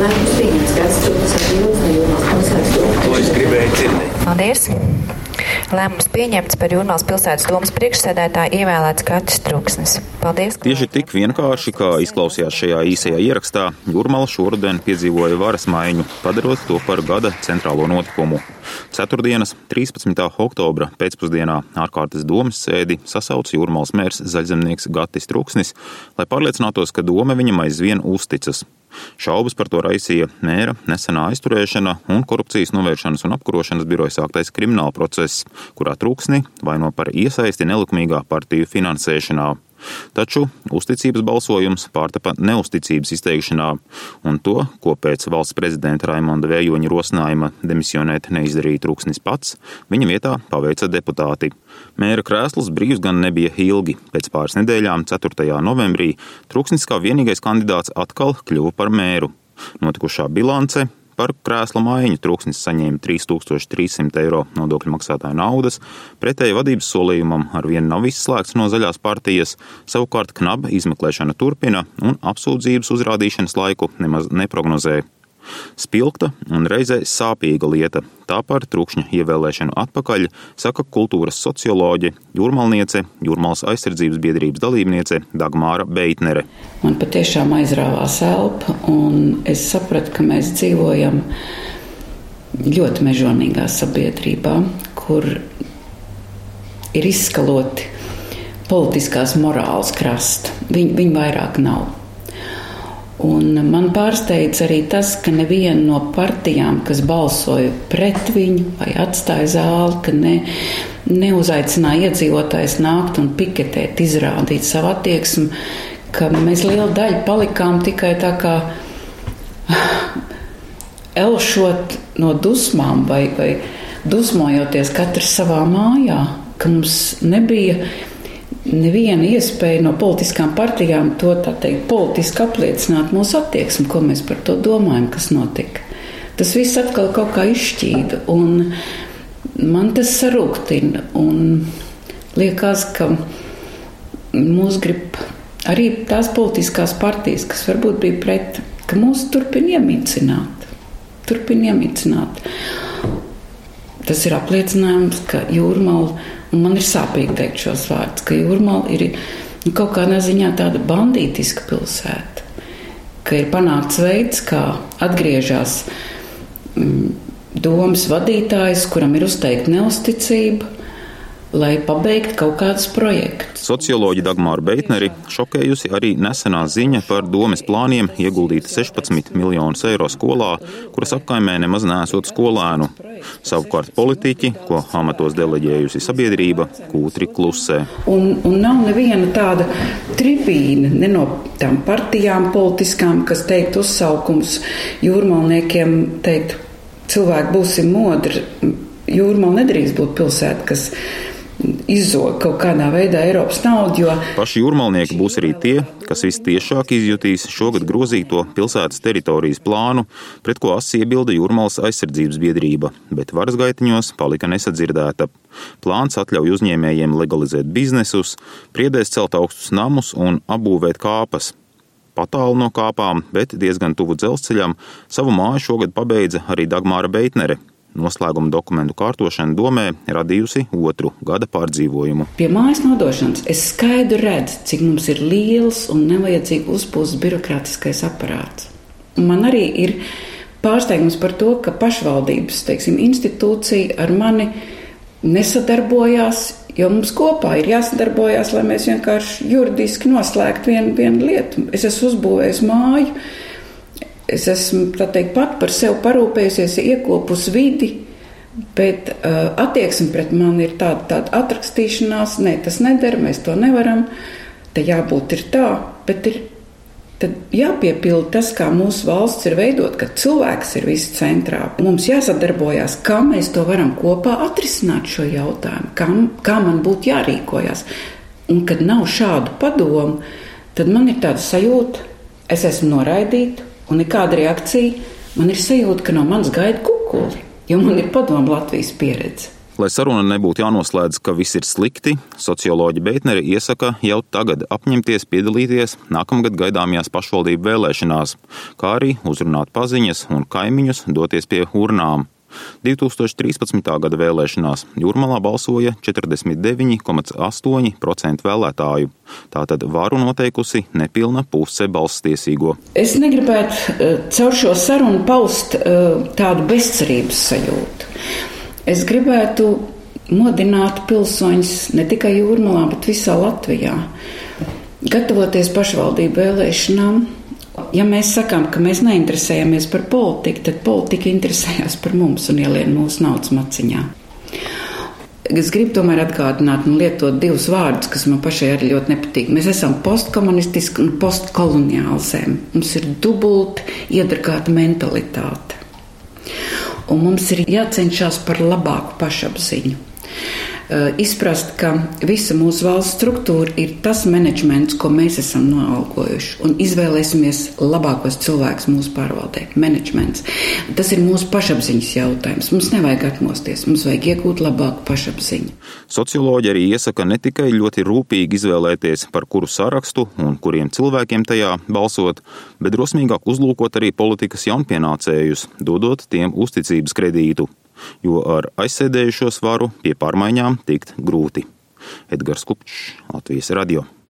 Lēmums pieņemts, kāds trūks ar jūras no jūrmās pilsētas domu. To es gribēju dzirdēt. Paldies! Lēmums pieņemts par Jūrmālas pilsētas domas priekšsēdētāju ievēlēts Kaķis Truksnis. Paldies! Tieši tik vienkārši, kā izklausījās šajā īsajā ierakstā, Jūrmala šoruden piedzīvoja varas maiņu, padarot to par gada centrālo notikumu. Ceturtdienas, 13. oktobra pēcpusdienā ārkārtas domas sēdi sasauca Jūrmālas mērs zaļzemnieks Gatis Truksnis, lai pārliecinātos, ka doma viņam aizvien uzticas. Šaubas par to raisīja mēra nesenā aizturēšana un korupcijas novēršanas un apkarošanas biroja sāktais krimināla process, kurā trūksni vaino par iesaisti nelikumīgā partiju finansēšanā. Taču uzticības balsojums pārtapa neusticības izteikšanā, un to, ko pēc valsts prezidenta Raimonda Vējoņa rosinājuma demisionēt neizdarīja Trūksnis pats, viņa vietā paveica deputāti. Mēra krēsls brīvs gan nebija ilgi. Pēc pāris nedēļām, 4. novembrī, Trūksnis kā vienīgais kandidāts atkal kļuva par mēru. Notikušā bilance par krēsla maiņu. Trūksnis saņēma 3300 eiro nodokļu maksātāju naudas, pretēji vadības solījumam ar vienu nav izslēgts no zaļās partijas, savukārt knaba izmeklēšana turpina un apsūdzības uzrādīšanas laiku nemaz neprognozēja. Spilgta un reizē sāpīga lieta. Tā par trūkšņa ievēlēšanu atpakaļ saka kultūras socioloģe, jūrmalniece, jūrmālas aizsardzības biedrības dalībniece Dagmāra Beitnere. Man patiešām aizrāvās elpa, un es sapratu, ka mēs dzīvojam ļoti mežonīgā sabiedrībā, kur ir izskaloti politiskās morāles krasta. Viņi, viņi vairāk nav. Un man pārsteidz arī tas, ka neviena no partijām, kas balsoja pret viņu vai atstāja zāli, ka ne, neuzaicināja iedzīvotājs nākt un piketēt, izrādīt savu attieksmi, ka mēs liela daļa palikām tikai tā kā elšot no dusmām vai, vai dusmojoties katrs savā mājā, ka mums nebija neviena iespēja no politiskām partijām to teikt, politiski apliecināt mūsu attieksmi, ko mēs par to domājam, kas notika. Tas viss atkal kaut kā izšķīda, un man tas sarūktina. Liekas, ka mūs grib arī tās politiskās partijas, kas varbūt bija pret, ka mūs turpina iemīcināt. Turpina iemīcināt. Tas ir apliecinājums, ka jūrmāla Un man ir sāpīgi teikt šos vārdus, ka Jūrmāla ir nu, kaut kādā ziņā tāda bandītiska pilsēta, ka ir panākts veids, kā atgriežas mm, domas vadītājs, kuram ir uzteikta neusticība lai pabeigtu kaut kādus projektus. Socioloģi Dagmāra Beitneri šokējusi arī nesenā ziņa par domas plāniem ieguldīt 16 miljonus eiro skolā, kuras apkaimē nemaz nesot skolēnu. Savukārt politiķi, ko amatos deleģējusi sabiedrība, kūtri klusē. Un, un nav neviena tāda tribīna ne no tām partijām politiskām, kas teikt uzsaukums jūrmalniekiem, teikt cilvēki būsim modri. Jūrmāla nedrīkst būt pilsēta, kas izzog kaut kādā veidā Eiropas naudu. Jo... Paši jūrmalnieki būs arī tie, kas vistiešāk izjutīs šogad grozīto pilsētas teritorijas plānu, pret ko asi iebilda Jūrmālas aizsardzības biedrība, bet varas gaitiņos palika nesadzirdēta. Plāns atļauj uzņēmējiem legalizēt biznesus, priedēs celt augstus namus un apbūvēt kāpas. Patālu no kāpām, bet diezgan tuvu dzelzceļam, savu māju šogad pabeidza arī Dagmāra Beitnere, Noslēguma dokumentu kārtošana domē radījusi otru gada pārdzīvojumu. Pie mājas nodošanas es skaidri redzu, cik mums ir liels un nevajadzīgi uzpūsts birokrātiskais aparāts. Man arī ir pārsteigums par to, ka pašvaldības teiksim, institūcija ar mani nesadarbojās, jo mums kopā ir jāsadarbojās, lai mēs vienkārši juridiski noslēgtu vienu, vienu lietu. Es esmu uzbūvējis māju es esmu teikt, pat par sevi parūpējusies, iekopus vidi. Bet uh, attieksme pret mani ir tāda, tāda atrakstīšanās, nē, tas neder, mēs to nevaram. Te jābūt ir tā, bet ir jāpiepilda tas, kā mūsu valsts ir veidot, ka cilvēks ir viss centrā. Mums jāsadarbojas, kā mēs to varam kopā atrisināt šo jautājumu, kā, kā man būtu jārīkojas. Un kad nav šādu padomu, tad man ir tāda sajūta, es esmu noraidīta, un nekāda reakcija, man ir sajūta, ka no manis gaida kukuli, jo man ir padomu Latvijas pieredze. Lai saruna nebūtu jānoslēdz, ka viss ir slikti, socioloģi Beitneri iesaka jau tagad apņemties piedalīties nākamgad gaidāmajās pašvaldību vēlēšanās, kā arī uzrunāt paziņas un kaimiņus doties pie urnām. 2013. gada vēlēšanās Jūrmalā balsoja 49,8% vēlētāju. Tātad varu noteikusi nepilna puse balstiesīgo. Es negribētu eh, caur šo sarunu paust eh, tādu bezcerības sajūtu. Es gribētu modināt pilsoņus ne tikai Jūrmalā, bet visā Latvijā. Gatavoties pašvaldību vēlēšanām, Ja mēs sakām, ka mēs neinteresējamies par politiku, tad politika interesējas par mums un ielien mūsu naudas maciņā. Es gribu tomēr atgādināt un lietot divus vārdus, kas man pašai arī ļoti nepatīk. Mēs esam postkomunistiski un postkoloniāli zem. Mums ir dubulti iedragāta mentalitāte. Un mums ir jācenšas par labāku pašapziņu. Eh, izprast, ka visa mūsu valsts struktūra ir tas menedžments, ko mēs esam noalgojuši, un izvēlēsimies labākos cilvēkus mūsu pārvaldē. Menedžments. Tas ir mūsu pašapziņas jautājums. Mums nevajag atmosties, mums vajag iegūt labāku pašapziņu. Socioloģi arī iesaka ne tikai ļoti rūpīgi izvēlēties, par kuru sarakstu un kuriem cilvēkiem tajā balsot, bet drosmīgāk uzlūkot arī politikas jaunpienācējus, dodot tiem uzticības kredītu jo ar aizsēdējušo svaru pie pārmaiņām tikt grūti. Edgars Kupčs, Latvijas radio.